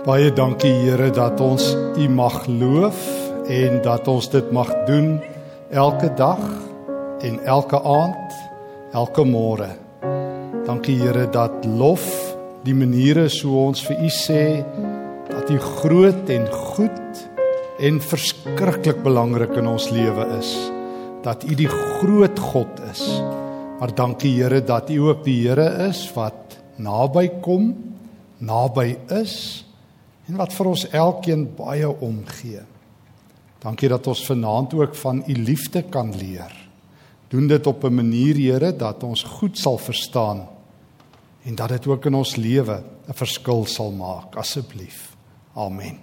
Baie dankie Here dat ons U mag loof en dat ons dit mag doen elke dag en elke aand, elke môre. Dankie Here dat lof die maniere so ons vir U sê dat U groot en goed en verskriklik belangrik in ons lewe is. Dat U die groot God is. Maar dankie Here dat U ook die Here is wat naby kom, naby is en wat vir ons elkeen baie omgee. Dankie dat ons vanaand ook van u liefde kan leer. Doen dit op 'n manier, Here, dat ons goed sal verstaan en dat dit ook in ons lewe 'n verskil sal maak, asseblief. Amen.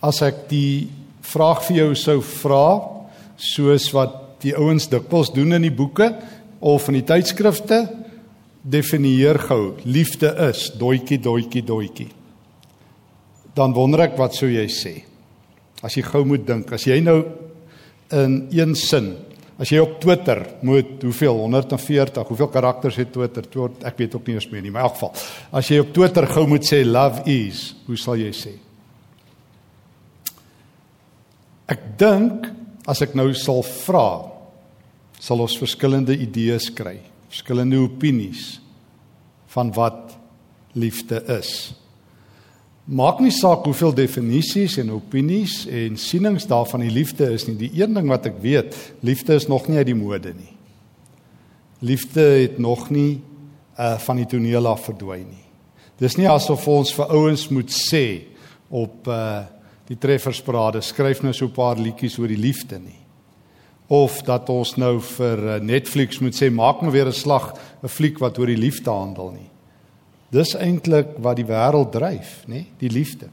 As ek die vraag vir jou sou vra, soos wat die ouens dikwels doen in die boeke, of in die tydskrifte definieer gou liefde is doetjie doetjie doetjie dan wonder ek wat sou jy sê? As jy gou moet dink as jy nou in een sin as jy op Twitter moet hoeveel 140 hoeveel karakters het Twitter? Tot ek weet ook nie eens meer nie maar in elk geval as jy op Twitter gou moet sê love is hoe sal jy sê? Ek dink as ek nou sal vra sal ons verskillende idees kry, verskillende opinies van wat liefde is. Maak nie saak hoeveel definisies en opinies en sienings daarvan die liefde is nie. Die een ding wat ek weet, liefde is nog nie uit die mode nie. Liefde het nog nie uh van die toneel af verdwyn nie. Dis nie asof ons vir ouens moet sê op uh die treffersparade skryf nou so 'n paar liedjies oor die liefde nie of dat ons nou vir eh, Netflix moet sê maak nou weer 'n slag 'n fliek wat oor die liefde handel nie. Dis eintlik wat die wêreld dryf, nê, die liefde.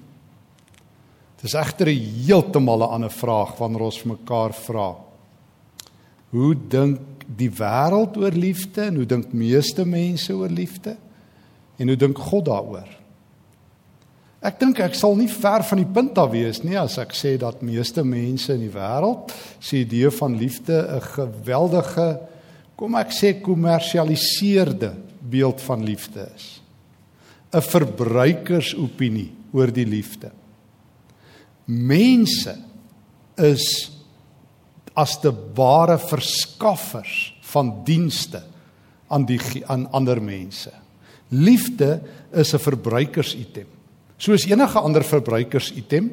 Dis egter 'n heeltemal 'n ander vraag wanneer ons mekaar vra. Hoe dink die wêreld oor liefde en hoe dink meeste mense oor liefde? En hoe dink God daaroor? Ek dink ek sal nie ver van die punt af wees nie as ek sê dat meeste mense in die wêreld se idee van liefde 'n geweldige kom ek sê kommersialiseerde beeld van liefde is. 'n Verbruikersopinie oor die liefde. Mense is as te ware verskaffers van dienste aan die aan ander mense. Liefde is 'n verbruikersitem soos enige ander verbruikersitem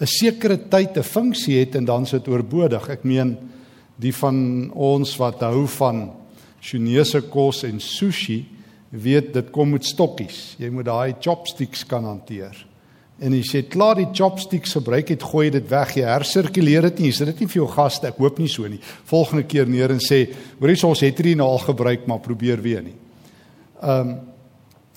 'n sekere tyd 'n funksie het en dan sit oorbodig. Ek meen die van ons wat hou van Chinese kos en sushi weet dit kom met stokkies. Jy moet daai chopsticks kan hanteer. En as jy klaar die chopsticks gebruik het, gooi dit weg. Jy hersirkuleer dit nie. Jy sit dit nie vir jou gaste. Ek hoop nie so nie. Volgende keer neer en sê, "Hoorie, ons het hierdie nou al gebruik, maar probeer weer nie." Ehm um,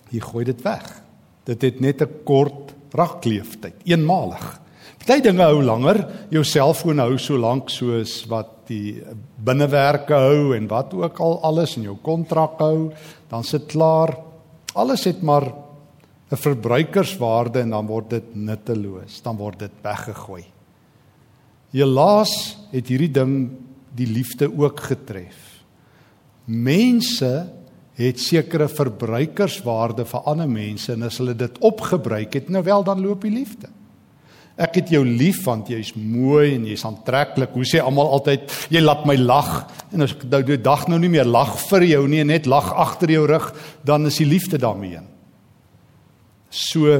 jy gooi dit weg. Dit het net 'n kort rakleeftyd, eenmalig. Party dinge hou langer. Jou selfoon hou so lank soos wat die binnewerke hou en wat ook al alles in jou kontrak hou, dan sit klaar. Alles het maar 'n verbruikerswaarde en dan word dit nutteloos, dan word dit weggegooi. Helaas het hierdie ding die liefde ook getref. Mense het sekere verbruikerswaarde vir ander mense en as hulle dit opgebruik het, nou wel dan loop die liefde. Ek het jou lief want jy's mooi en jy's aantreklik. Hoe sê almal altyd, jy laat my lag. En as ek nou die dag nou nie meer lag vir jou nie, net lag agter jou rug, dan is die liefde daarmee. So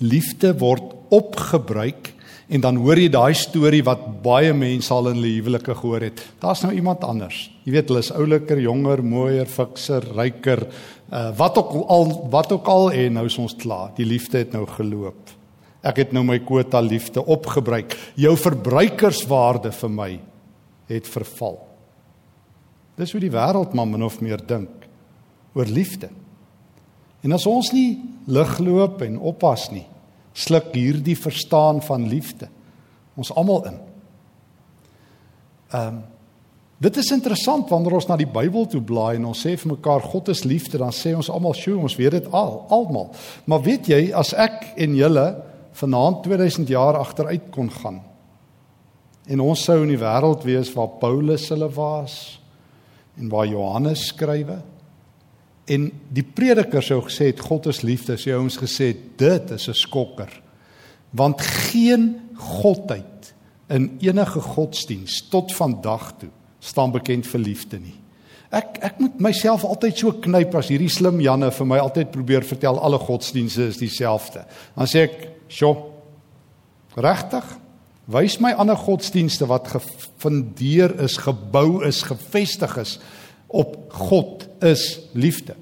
liefde word opgebruik En dan hoor jy daai storie wat baie mense al in hulle huwelike gehoor het. Daar's nou iemand anders. Jy weet hulle is ouliker, jonger, mooier, fikser, ryker, uh, wat ook al wat ook al en nou is ons klaar. Die liefde het nou geloop. Ek het nou my kwota liefde opgebruik. Jou verbruikerswaarde vir my het verval. Dis hoe die wêreld maar min of meer dink oor liefde. En as ons nie lig loop en oppas nie, sluk hierdie verstaan van liefde ons almal in. Ehm um, dit is interessant wanneer ons na die Bybel toe blaai en ons sê vir mekaar God is liefde, dan sê ons almal, "Sjoe, ons weet dit al, almal." Maar weet jy, as ek en julle vanaand 2000 jaar agteruit kon gaan en ons sou in die wêreld wees waar Paulus hulle was en waar Johannes skrywe en die prediker sou gesê het God is liefde, sê ons gesê dit is 'n skokker. Want geen godheid in enige godsdiens tot vandag toe staan bekend vir liefde nie. Ek ek moet myself altyd so knyp as hierdie slim Janne vir my altyd probeer vertel alle godsdienste is dieselfde. Dan sê ek, "Sjoe. Regtig? Wys my ander godsdienste wat gefundeer is, gebou is, gefestig is op God is liefde."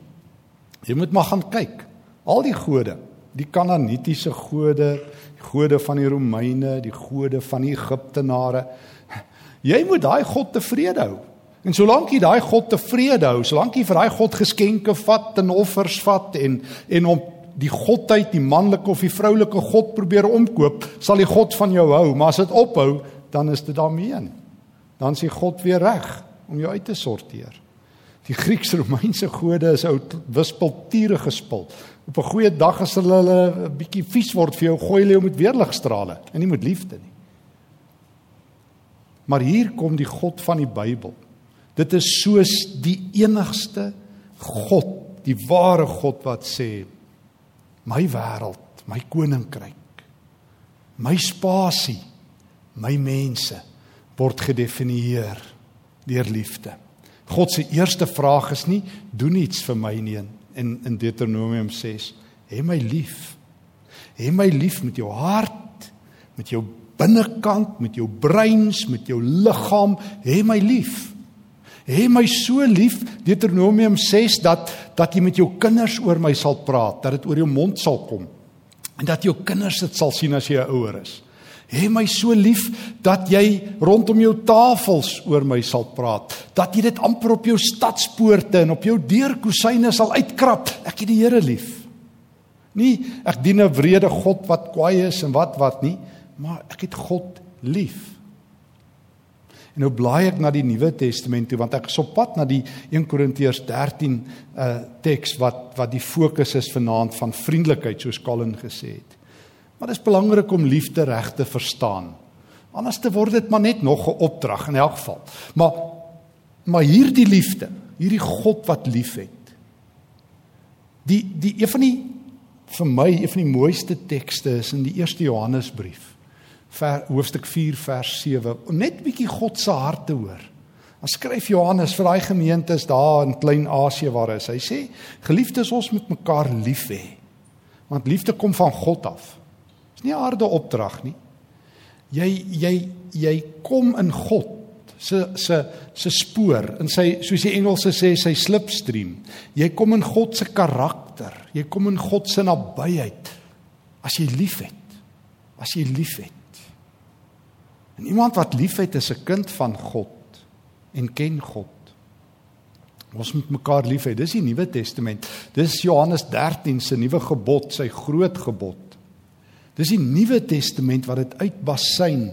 Jy moet maar gaan kyk. Al die gode, die Kanaanitiese gode, die gode van die Romeine, die gode van die Egiptenare. Jy moet daai God tevrede hou. En solank jy daai God tevrede hou, solank jy vir daai God geskenke vat en offers vat en en om die godheid, die manlike of die vroulike God probeer omkoop, sal die God van jou hou, maar as dit ophou, dan is dit daarmee een. Dan sê God weer reg om jou uit te sorteer. Die Grieks-Romeinse gode is ou wispelture gespil. Op 'n goeie dag as hulle 'n bietjie vies word vir jou, gooi hulle jou met weerligstrale en nie met liefde nie. Maar hier kom die God van die Bybel Dit is soos die enigste God, die ware God wat sê my wêreld, my koninkryk, my spasie, my mense word gedefinieer deur liefde. God se eerste vraag is nie doen iets vir my nie in in Deuteronomium 6 hê my lief. Hê my lief met jou hart, met jou binnekant, met jou breins, met jou liggaam, hê my lief hê my so lief Deuteronomium 6 dat dat jy met jou kinders oor my sal praat, dat dit oor jou mond sal kom en dat jou kinders dit sal sien as jy 'n ouer is. Hê my so lief dat jy rondom jou tafels oor my sal praat, dat jy dit amper op jou stadspoorte en op jou deurkusyne sal uitkrap. Ek het die Here lief. Nie ek dien 'n wrede God wat kwaai is en wat wat nie, maar ek het God lief. En nou blaai ek na die Nuwe Testament toe want ek is op pad na die 1 Korintiërs 13 uh teks wat wat die fokus is vanaand van vriendelikheid soos Colin gesê het. Maar dit is belangrik om liefde reg te verstaan. Anders te word dit maar net nog 'n opdrag in elk geval. Maar maar hierdie liefde, hierdie God wat liefhet. Die die een van die vir my een van die mooiste tekste is in die eerste Johannesbrief ver, hoofstuk 4 vers 7 om net bietjie God se hart te hoor. Dan skryf Johannes vir daai gemeentes daar in Klein-Asië waar hy is. Hy sê: "Geliefdes, ons moet mekaar lief hê. Want liefde kom van God af. Dis nie 'n harde opdrag nie. Jy jy jy kom in God se se se spoor in sy soos die Engelse sê sy slipstream. Jy kom in God se karakter. Jy kom in God se nabyheid as jy liefhet. As jy liefhet. En iemand wat liefhet is 'n kind van God en ken God. Ons moet mekaar lief hê. Dis die Nuwe Testament. Dis Johannes 13 se nuwe gebod, sy groot gebod. Dis die Nuwe Testament wat dit uitbasyn.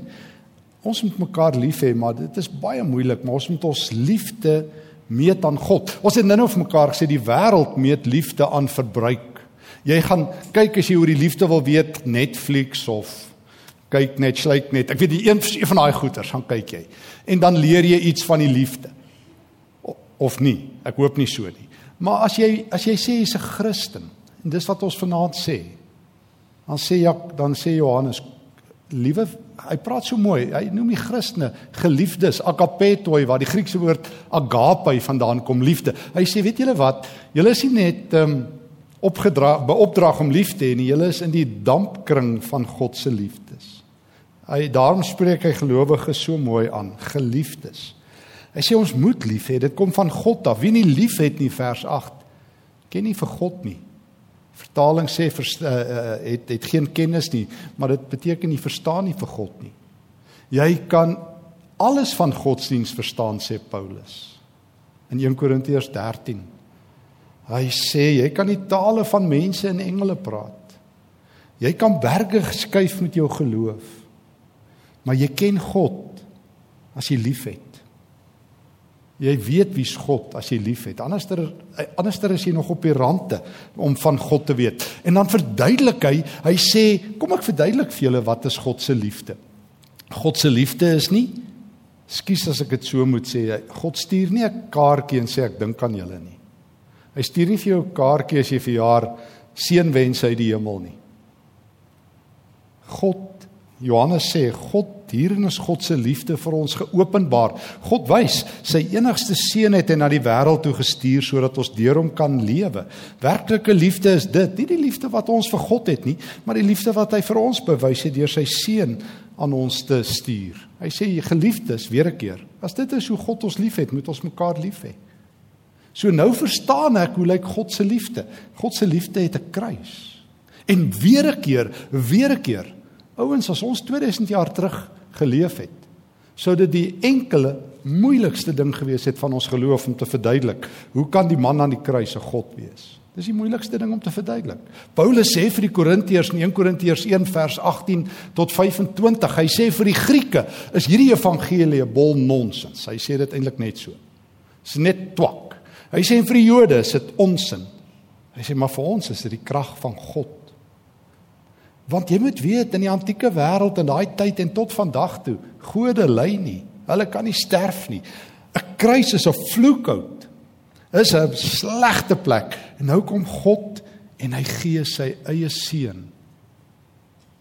Ons moet mekaar lief hê, maar dit is baie moeilik, maar ons moet ons liefde meet aan God. Ons het nou-nou vir mekaar gesê die wêreld meet liefde aan verbruik. Jy gaan kyk as jy oor die liefde wil weet, Netflix of kyk net, sluit net. Ek weet die een, een van daai goeters, gaan kyk jy. En dan leer jy iets van die liefde. Of nie. Ek hoop nie so nie. Maar as jy as jy sê jy's 'n Christen, en dis wat ons vanaand sê, dan sê Jak, dan sê Johannes, liewe, hy praat so mooi. Hy noem die Christene geliefdes, agapetoi, waar die Griekse woord agape vandaan kom, liefde. Hy sê, weet julle wat? Julle is nie net ehm um, opgedra beopdrag om lief te hê en julle is in die dampkring van God se liefdes. Hy daarom spreek hy gelowiges so mooi aan, geliefdes. Hy sê ons moet lief hê, dit kom van God af. Wie nie lief het nie vers 8 ken nie vir God nie. Vertaling sê vers, uh, uh, het het geen kennis nie, maar dit beteken nie verstaan nie vir God nie. Jy kan alles van godsdiens verstaan sê Paulus. In 1 Korintiërs 13. Hy sê jy kan die tale van mense en engele praat. Jy kan berge skuif met jou geloof. Maar jy ken God as jy liefhet. Jy weet wie's God as jy liefhet. Anderster anderster is jy nog op die rande om van God te weet. En dan verduidelik hy, hy sê, kom ek verduidelik vir julle wat is God se liefde. God se liefde is nie Skus as ek dit so moet sê, God stuur nie 'n kaartjie en sê ek dink aan julle nie. Hy stuur nie vir jou 'n kaartjie as jy verjaar seënwense uit die hemel nie. God Johannes sê God hierin is God se liefde vir ons geopenbaar. God wys sy enigste seun het hy na die wêreld toe gestuur sodat ons deur hom kan lewe. Werklike liefde is dit, nie die liefde wat ons vir God het nie, maar die liefde wat hy vir ons bewys het deur sy seun aan ons te stuur. Hy sê geliefdes, weer 'n keer, as dit is hoe God ons liefhet, moet ons mekaar lief hê. So nou verstaan ek hoe lyk God se liefde. God se liefde het 'n kruis. En weer 'n keer, weer 'n keer Ouens, as ons 2000 jaar terug geleef het, sou dit die enkele moeilikste ding gewees het van ons geloof om te verduidelik. Hoe kan die man aan die kruis 'n god wees? Dis die moeilikste ding om te verduidelik. Paulus sê vir die Korintiërs in 1 Korintiërs 1 vers 18 tot 25, hy sê vir die Grieke is hierdie evangelie 'n bol nonsens. Hy sê dit eintlik net so. Dis net twak. Hy sê vir die Jode is dit onsin. Hy sê maar vir ons is dit die krag van God Want jy moet weet in die antieke wêreld in daai tyd en tot vandag toe, gode ly nie. Hulle kan nie sterf nie. 'n Kruis is 'n vloekhout. Is 'n slegte plek. En nou kom God en hy gee sy eie seun.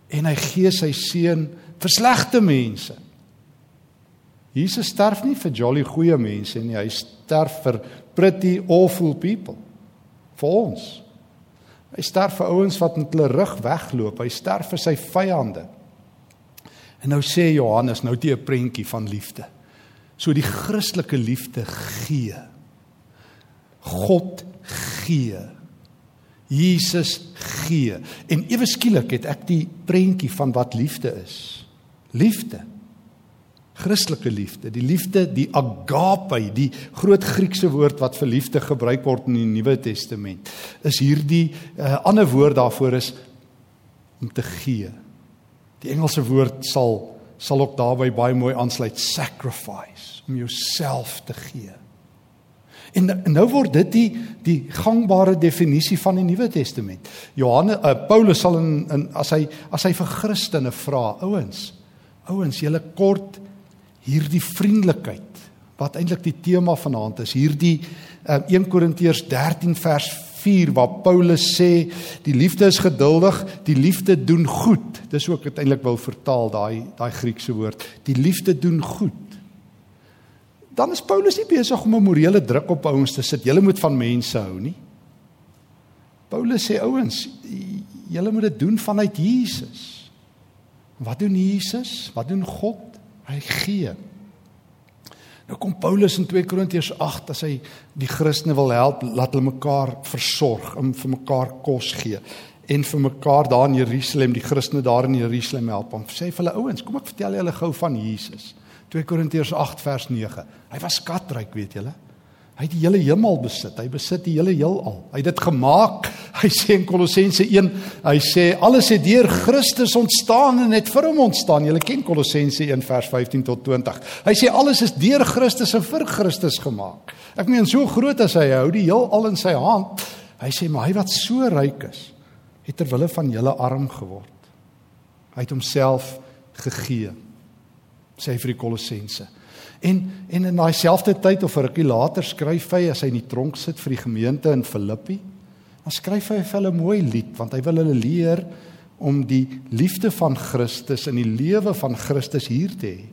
En hy gee sy seun vir slegte mense. Jesus sterf nie vir jolly goeie mense nie, hy sterf vir pretty awful people. Vir ons. Hy sterf vir ouens wat met hulle rug wegloop. Hy sterf vir sy vyande. En nou sê Johannes nou die 'n prentjie van liefde. So die Christelike liefde gee. God gee. Jesus gee. En ewe skielik het ek die prentjie van wat liefde is. Liefde. Christelike liefde, die liefde, die agape, die groot Griekse woord wat vir liefde gebruik word in die Nuwe Testament, is hierdie uh, eh, ander woord daarvoor is om te gee. Die Engelse woord sal sal ook daarbey baie mooi aansluit sacrifice, om jouself te gee. En, en nou word dit die die gangbare definisie van die Nuwe Testament. Johannes uh, Paulus sal in, in as hy as hy vir Christene vra, ouens, ouens, julle kort hierdie vriendelikheid wat eintlik die tema vanaand is hierdie uh, 1 Korintiërs 13 vers 4 waar Paulus sê die liefde is geduldig die liefde doen goed. Dis ook uiteindelik wil vertaal daai daai Griekse woord. Die liefde doen goed. Dan is Paulus nie besig om 'n morele druk op ouens te sit. Julle moet van mense hou nie? Paulus sê ouens julle moet dit doen vanuit Jesus. Wat doen Jesus? Wat doen God Hy gee. Nou kom Paulus in 2 Korintiërs 8 as hy die Christene wil help, laat hulle mekaar versorg, om vir mekaar kos gee en vir mekaar daar in Jerusalem, die Christene daar in Jerusalem help. Hom sê vir hulle ouens, kom ek vertel julle gou van Jesus. 2 Korintiërs 8 vers 9. Hy was skatryk, weet julle. Hy het die hele hemel besit. Hy besit die hele heelal. Hy het dit gemaak. Hy sê in Kolossense 1, hy sê alles het deur Christus ontstaan en het vir hom ontstaan. Julle ken Kolossense 1 vers 15 tot 20. Hy sê alles is deur Christus en vir Christus gemaak. Ek meen so groot as hy hou die heelal in sy hand. Hy sê maar hy wat so ryk is, het ter wille van julle arm geword. Hy het homself gegee. Sê vir die Kolossense En en in daai selfde tyd of 'n rukkie later skryf hy as hy in die tronk sit vir die gemeente in Filippi. Dan skryf hy vir hulle 'n mooi lied want hy wil hulle leer om die liefde van Christus in die lewe van Christus hier te hê.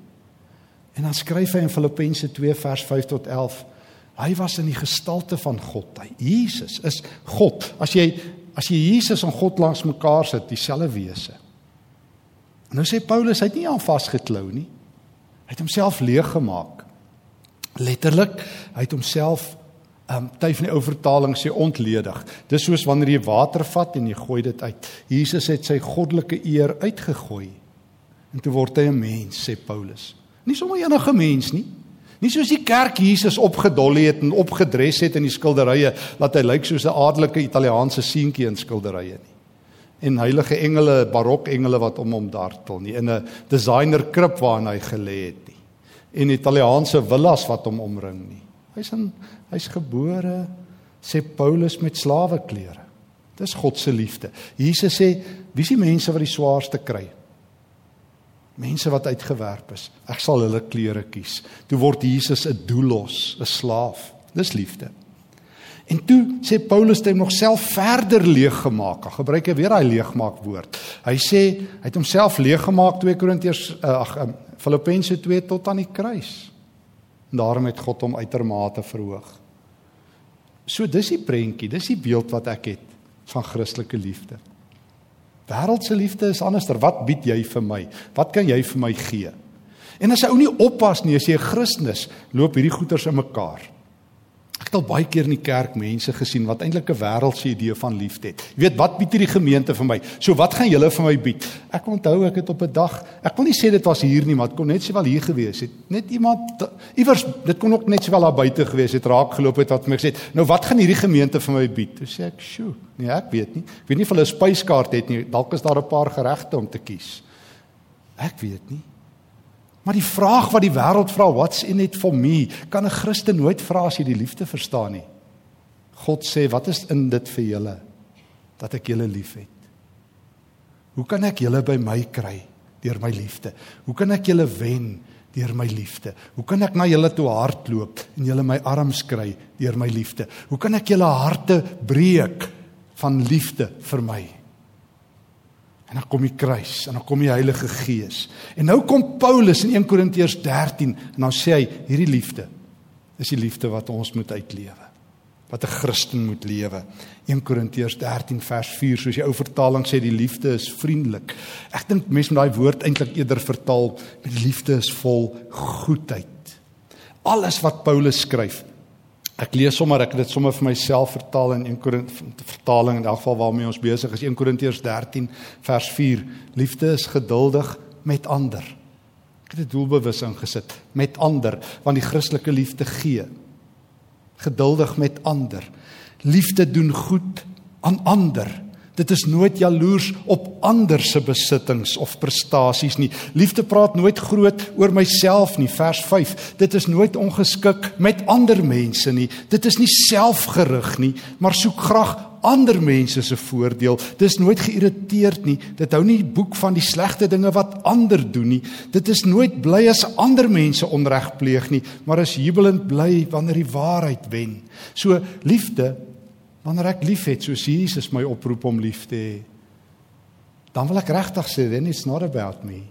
En dan skryf hy in Filippense 2 vers 5 tot 11. Hy was in die gestalte van God. Hy Jesus is God. As jy as jy Jesus en God langs mekaar sit, dieselfde wese. Nou sê Paulus hy het nie aan vasgeklou nie. Hy het homself leeg gemaak. Letterlik, hy het homself ehm um, tyd van die ou vertaling sê ontledig. Dis soos wanneer jy water vat en jy gooi dit uit. Jesus het sy goddelike eer uitgegooi. En toe word hy 'n mens, sê Paulus. Nie sommer enige mens nie. Nie soos die kerk Jesus opgedolly het en opgedres het in die skilderye dat hy lyk soos 'n adelike Italiaanse seentjie in skilderye nie en heilige engele, barokengele wat om hom dartel nie, in 'n designer krib waarin hy gelê het nie. En Italiaanse villas wat hom omring nie. Hy's in hy's gebore sê Paulus met slawe klere. Dis God se liefde. Jesus sê, wie is die mense wat die swaarste kry? mense wat uitgewerp is. Ek sal hulle klere kies. Toe word Jesus 'n doelos, 'n slaaf. Dis liefde. En toe sê Paulus dit nog self verder leeg gemaak. Hy gebruik hy weer daai leegmaak woord. Hy sê hy het homself leeg gemaak 2 Korintiërs uh, ag um, Filippense 2 tot aan die kruis. En daarom het God hom uitermate verhoog. So dis die prentjie, dis die beeld wat ek het van Christelike liefde. Wêreldse liefde is anderster. Wat bied jy vir my? Wat kan jy vir my gee? En as jy ou nie oppas nie, as jy 'n Christen is, loop hierdie goeters in mekaar. Ek het al baie keer in die kerk mense gesien wat eintlik 'n wêreldse idee van liefde het. Jy weet, wat bied hierdie gemeente vir my? So wat gaan julle vir my bied? Ek onthou ek het op 'n dag, ek wil nie sê dit was hier nie, maar dit kon net sowel hier gewees het. Net iemand iewers, dit kon ook net sowel daar buite gewees het, raak geloop het wat vir my gesê het, "Nou wat gaan hierdie gemeente vir my bied?" Toe sê ek, "Sjoe, nee, ek weet nie. Ek weet nie of hulle 'n spyskaart het nie. Dalk is daar 'n paar geregte om te kies." Ek weet nie. Maar die vraag wat die wêreld vra, what's in it for me? Kan 'n Christen nooit vra as jy die liefde verstaan nie. God sê, wat is in dit vir julle dat ek julle liefhet? Hoe kan ek julle by my kry deur my liefde? Hoe kan ek julle wen deur my liefde? Hoe kan ek na julle toe hardloop en julle my arms kry deur my liefde? Hoe kan ek julle harte breek van liefde vir my? En dan kom die kruis en dan kom die Heilige Gees. En nou kom Paulus in 1 Korintiërs 13 en dan sê hy hierdie liefde is die liefde wat ons moet uitlewe. Wat 'n Christen moet lewe. 1 Korintiërs 13 vers 4 soos die ou vertaling sê die liefde is vriendelik. Ek dink mense met daai woord eintlik eerder vertaal met liefde is vol goedheid. Alles wat Paulus skryf Ek lees sommer ek het dit sommer vir myself vertaal in 1 Korintiërs vertaling in elk geval waarmee ons besig is 1 Korintiërs 13 vers 4 Liefde is geduldig met ander. Ek het dit doelbewus ingesit met ander want die Christelike liefde gee. Geduldig met ander. Liefde doen goed aan ander. Dit is nooit jaloers op ander se besittings of prestasies nie. Liefde praat nooit groot oor myself nie. Vers 5. Dit is nooit ongeskik met ander mense nie. Dit is nie selfgerig nie, maar soek graag ander mense se voordeel. Dis nooit geïrriteerd nie. Dit hou nie boek van die slegte dinge wat ander doen nie. Dit is nooit bly as ander mense onreg pleeg nie, maar is jubelend bly wanneer die waarheid wen. So liefde Wanneer ek liefhet soos Jesus my oproep om lief te hê, dan wil ek regtig sê then it's not about me.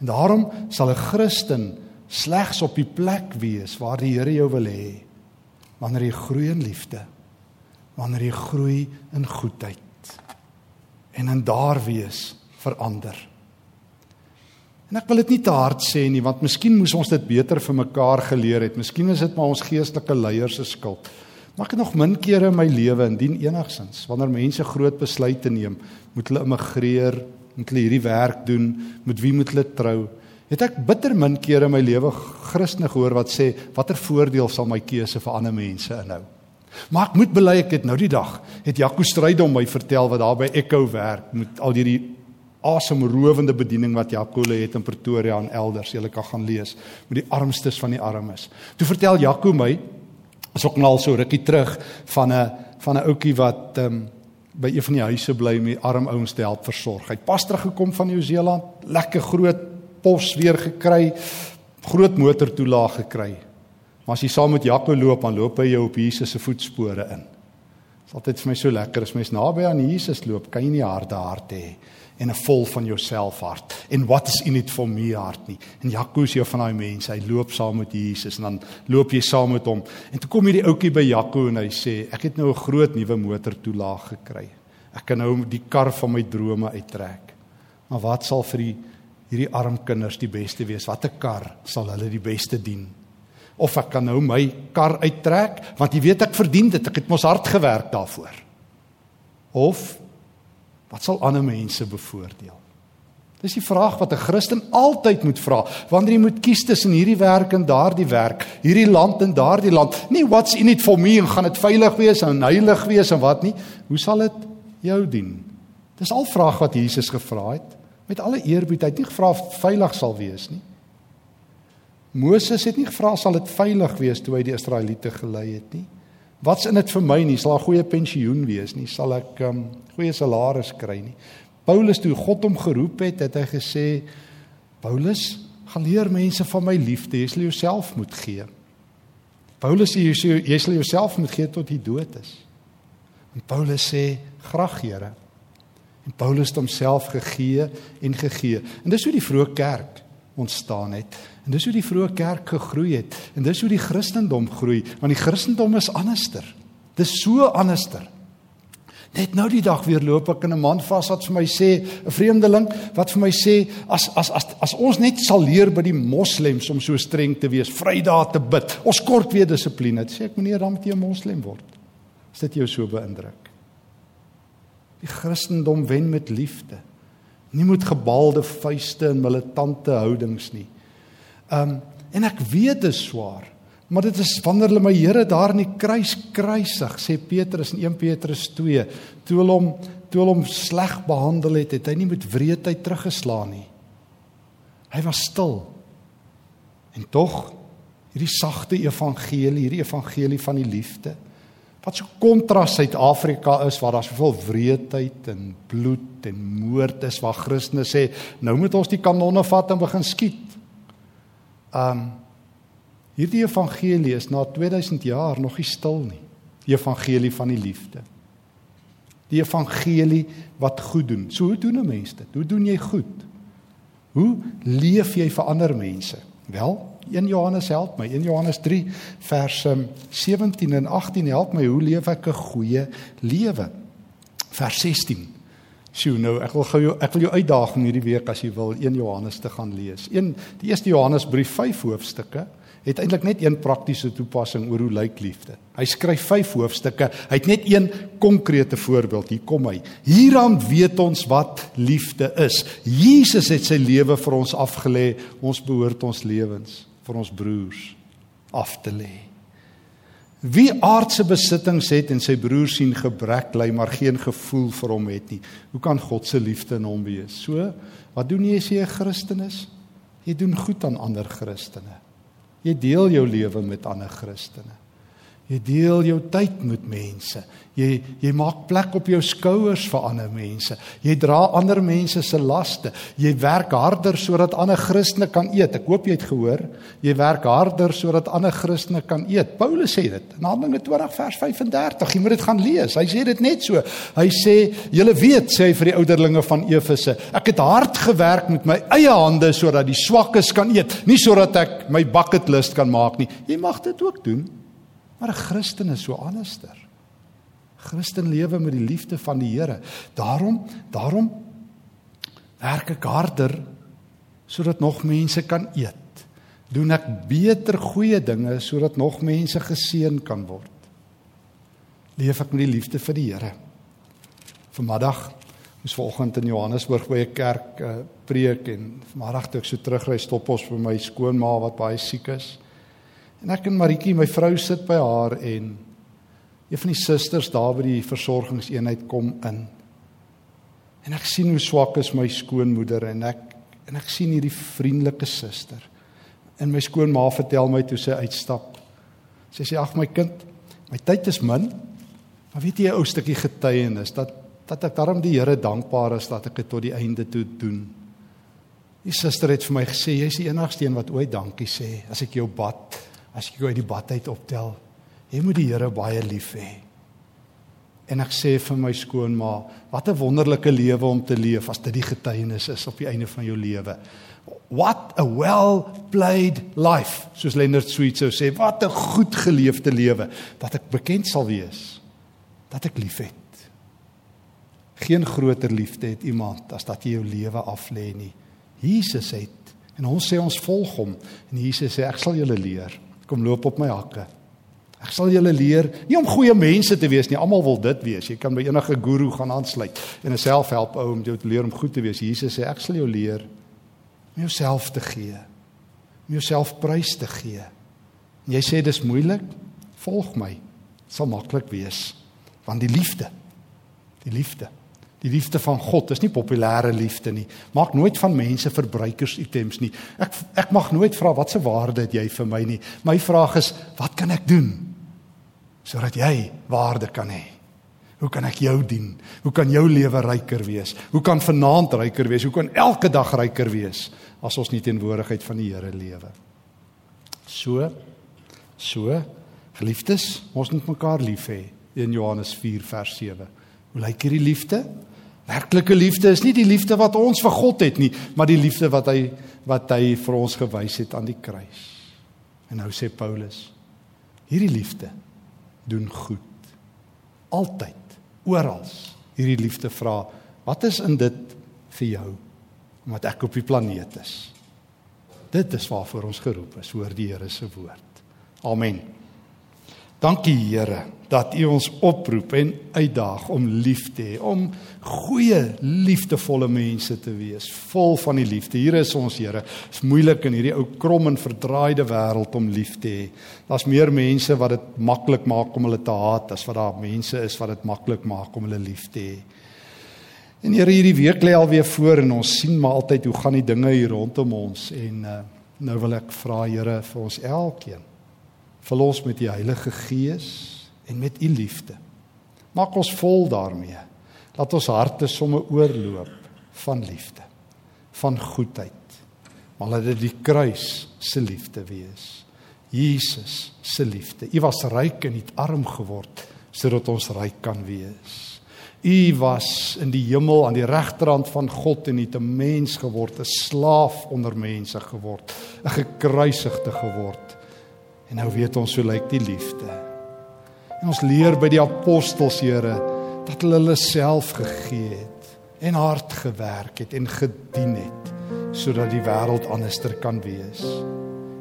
En daarom sal 'n Christen slegs op die plek wees waar die Here jou wil hê wanneer jy groei in liefde, wanneer jy groei in goedheid en in daar wees verander. En ek wil dit nie te hard sê nie want miskien moes ons dit beter vir mekaar geleer het. Miskien is dit maar ons geestelike leiers se skuld. Maar ek nog min kere in my lewe indien enigsins wanneer mense groot besluite neem, moet hulle immigreer, moet hulle hierdie werk doen, met wie moet hulle trou? Het ek bitter min kere in my lewe Christene gehoor wat sê watter voordeel sal my keuse vir ander mense inhou? Maar ek moet bely ek het nou die dag het Jaco Stryd om my vertel wat daar by Echo werk met al hierdie asemrowende bediening wat Jaco het in Pretoria en elders. Jy kan gaan lees met die armstes van die armes. Toe vertel Jaco my is ook nou al so rukkie terug van 'n van 'n ouetjie wat ehm um, by een van die huise bly met arm ouens te help versorg. Hy het pas teruggekom van Nieu-Seeland, lekker groot pos weer gekry, groot motortoelaag gekry. Maar as jy saam met Jaco loop, dan loop hy jou op Jesus se voetspore in. Dit is altyd vir my so lekker as mens naby aan Jesus loop, kan jy nie harde hart hê en 'n vol van jouself hart en what is in it for me hart nie. En Jakobus jou van daai mense, hy loop saam met Jesus en dan loop jy saam met hom. En toe kom hierdie ouetjie by Jaco en hy sê, ek het nou 'n groot nuwe motor toelaag gekry. Ek kan nou die kar van my drome uittrek. Maar wat sal vir die hierdie arm kinders die beste wees? Watter kar sal hulle die beste dien? Of ek kan nou my kar uittrek want jy weet ek verdien dit. Ek het mos hard gewerk daarvoor. Of Wat sal ander mense bevoordeel? Dis die vraag wat 'n Christen altyd moet vra wanneer jy moet kies tussen hierdie werk en daardie werk, hierdie land en daardie land. Nie what's in it for me en gaan dit veilig wees en heilig wees en wat nie. Hoe sal dit jou dien? Dis al vraag wat Jesus gevra het. Met alle eerbied, hy het nie gevra of veilig sal wees nie. Moses het nie gevra sal dit veilig wees toe hy die Israeliete gelei het nie. Wat's in dit vir my nie? Sal 'n goeie pensioen wees nie? Sal ek 'n um, goeie salaris kry nie? Paulus toe God hom geroep het, het hy gesê Paulus gaan leer mense van my liefde, jy sal jouself moet gee. Paulus sê jy, jy sal jouself moet gee tot jy dood is. En Paulus sê graag Here. En Paulus het homself gegee en gegee. En dis hoe die vroeë kerk ontstaan het. En dis hoe die vroeë kerk gegroei het. En dis hoe die Christendom groei, want die Christendom is anderster. Dis so anderster. Net nou die dag weer loop ek in 'n man vas wat vir my sê, 'n vreemdeling wat vir my sê as as as as ons net sal leer by die moslems om so streng te wees, Vrydag te bid, ons kort weer dissipline. Sê ek meneer, dan moet jy 'n moslem word. Is dit jou so beïndruk? Die Christendom wen met liefde. Nie met gebalde vuiste en militante houdings nie. Um en ek weet dit is swaar. Maar dit is wanneer hulle my Here daar in die kruis kruisig, sê Petrus in 1 Petrus 2, toe hulle hom toe hulle hom sleg behandel het, het hy nie met wreedheid teruggeslaan nie. Hy was stil. En tog hierdie sagte evangelie, hierdie evangelie van die liefde wat so kontras Suid-Afrika is waar daar soveel wreedheid en bloed en moord is waar Christene sê nou moet ons die kanonne vat en begin skiet. Um Hierdie evangelie is na 2000 jaar nog nie stil nie. Die evangelie van die liefde. Die evangelie wat goed doen. So hoe doen 'n mens dit? Hoe doen jy goed? Hoe leef jy vir ander mense? Wel, 1 Johannes help my. 1 Johannes 3 vers 17 en 18 help my hoe leef ek 'n goeie lewe. Vers 16. Sjoe, nou ek wil gou jou ek wil jou uitdaag om hierdie week as jy wil 1 Johannes te gaan lees. 1 die eerste Johannesbrief 5 hoofstukke het eintlik net een praktiese toepassing oor hoe lyk liefde. Hy skryf 5 hoofstukke. Hy het net een konkrete voorbeeld. Hier kom hy. Hieraan weet ons wat liefde is. Jesus het sy lewe vir ons afgelê. Ons behoort ons lewens vir ons broers af te lê. Wie aardse besittings het en sy broer sien gebrek ly maar geen gevoel vir hom het nie. Hoe kan God se liefde in hom wees? So, wat doen jy as jy 'n Christen is? Jy doen goed aan ander Christene. Jy deel jou lewe met ander Christene. Jy deel jou tyd met mense. Jy jy maak plek op jou skouers vir ander mense. Jy dra ander mense se laste. Jy werk harder sodat ander Christene kan eet. Ek hoop jy het gehoor. Jy werk harder sodat ander Christene kan eet. Paulus sê dit in Handelinge 20 vers 35. Jy moet dit gaan lees. Hy sê dit net so. Hy sê, "Julle weet," sê hy vir die ouderlinge van Efese, "ek het hard gewerk met my eie hande sodat die swakkes kan eet, nie sodat ek my bucket list kan maak nie." Jy mag dit ook doen. Maar 'n Christen is so anderster. Christen lewe met die liefde van die Here. Daarom, daarom werk ek harder sodat nog mense kan eet. Doen ek beter goeie dinge sodat nog mense geseën kan word. Leef ek met die liefde vir die Here. Vanmiddag moes vanoggend in Johannesburg by 'n kerk uh, preek en vanmiddag toe ek so terugry stop ons vir my skoonma wat baie siek is. En ek en Maritjie, my vrou sit by haar en een van die susters daar by die versorgingseenheid kom in. En ek sien hoe swak is my skoonmoeder en ek en ek sien hierdie vriendelike suster. En my skoonma vertel my toe sy uitstap. Sy sê ag my kind, my tyd is min. Maar weet jy 'n ou stukkie getuienis dat dat ek daarom die Here dankbaar is dat ek dit tot die einde toe doen. Die suster het vir my gesê jy's die enigste een wat ooit dankie sê as ek jou bad as ek jou uit die bad uit optel. Jy moet die Here baie lief hê. En ek sê vir my skoonma, wat 'n wonderlike lewe om te leef as dit die getuienis is op die einde van jou lewe. What a well played life, soos Leonard Sweet sou sê, wat 'n goed geleefde lewe dat ek bekend sal wees dat ek liefhet. Geen groter liefde het iemand as dat jy jou lewe aflê nie. Jesus het en ons sê ons volg hom en Jesus sê ek sal julle leer kom loop op my hakke. Ek sal julle leer nie om goeie mense te wees nie. Almal wil dit wees. Jy kan by enige guru gaan aansluit en 'n selfhelp ou om jou te leer om goed te wees. Jesus sê ek sal jou leer om jouself te gee. Om jouself prys te gee. En jy sê dis moeilik? Volg my. Dit sal maklik wees. Want die liefde. Die liefde Die liefde van God is nie populêre liefde nie. Maak nooit van mense verbruikers items nie. Ek ek mag nooit vra wat se waarde het jy vir my nie. My vraag is, wat kan ek doen sodat jy waarde kan hê? Hoe kan ek jou dien? Hoe kan jou lewe ryker wees? Hoe kan vanaand ryker wees? Hoe kan elke dag ryker wees as ons nie teenwoordigheid van die Here lewe? So so geliefdes, ons moet mekaar lief hê. 1 Johannes 4 vers 7. Hoe lyk hierdie liefde? Werklike liefde is nie die liefde wat ons vir God het nie, maar die liefde wat hy wat hy vir ons gewys het aan die kruis. En nou sê Paulus, hierdie liefde doen goed. Altyd, oral. Hierdie liefde vra, wat is in dit vir jou omdat ek op die planeet is? Dit is waarvoor ons geroep is, hoor die Here se woord. Amen. Dankie Here dat U ons oproep en uitdaag om lief te hê, om goeie, liefdevolle mense te wees, vol van die liefde. Hier is ons Here. Dit is moeilik in hierdie ou krom en verdraaide wêreld om lief te hê. Daar's meer mense wat dit maklik maak om hulle te haat as wat daar mense is wat dit maklik maak om hulle lief te hê. En Here, hierdie week lê alweer voor en ons sien maar altyd hoe gaan die dinge hier rondom ons en uh, nou wil ek vra Here vir ons elkeen Vul ons met die Heilige Gees en met u liefde. Maak ons vol daarmee. Laat ons harte somme oorloop van liefde, van goedheid. Maar laat dit die kruis se liefde wees. Jesus se liefde. U was ryk en het arm geword sodat ons ryk kan wees. U was in die hemel aan die regterhand van God en het 'n mens geword, 'n slaaf onder mense geword, 'n gekruisigde geword En nou weet ons hoe lyk die liefde. En ons leer by die apostels, Here, dat hulle hulle self gegee het en hard gewerk het en gedien het sodat die wêreld anderster kan wees.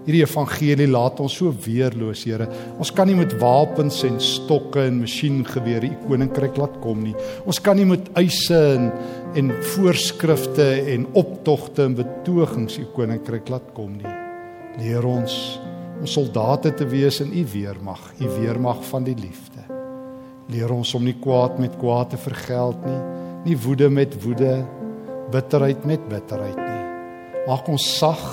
Hierdie evangelie laat ons so weerloos, Here. Ons kan nie met wapens en stokke en masjiengewere u koninkryk laat kom nie. Ons kan nie met eise en en voorskrifte en optogte en betogings u koninkryk laat kom nie. Leer ons om soldate te wees in u weermag, u weermag van die liefde. Leer ons om nie kwaad met kwaad te vergeld nie, nie woede met woede, bitterheid met bitterheid nie. Maak ons sag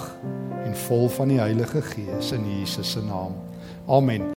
en vol van die Heilige Gees in Jesus se naam. Amen.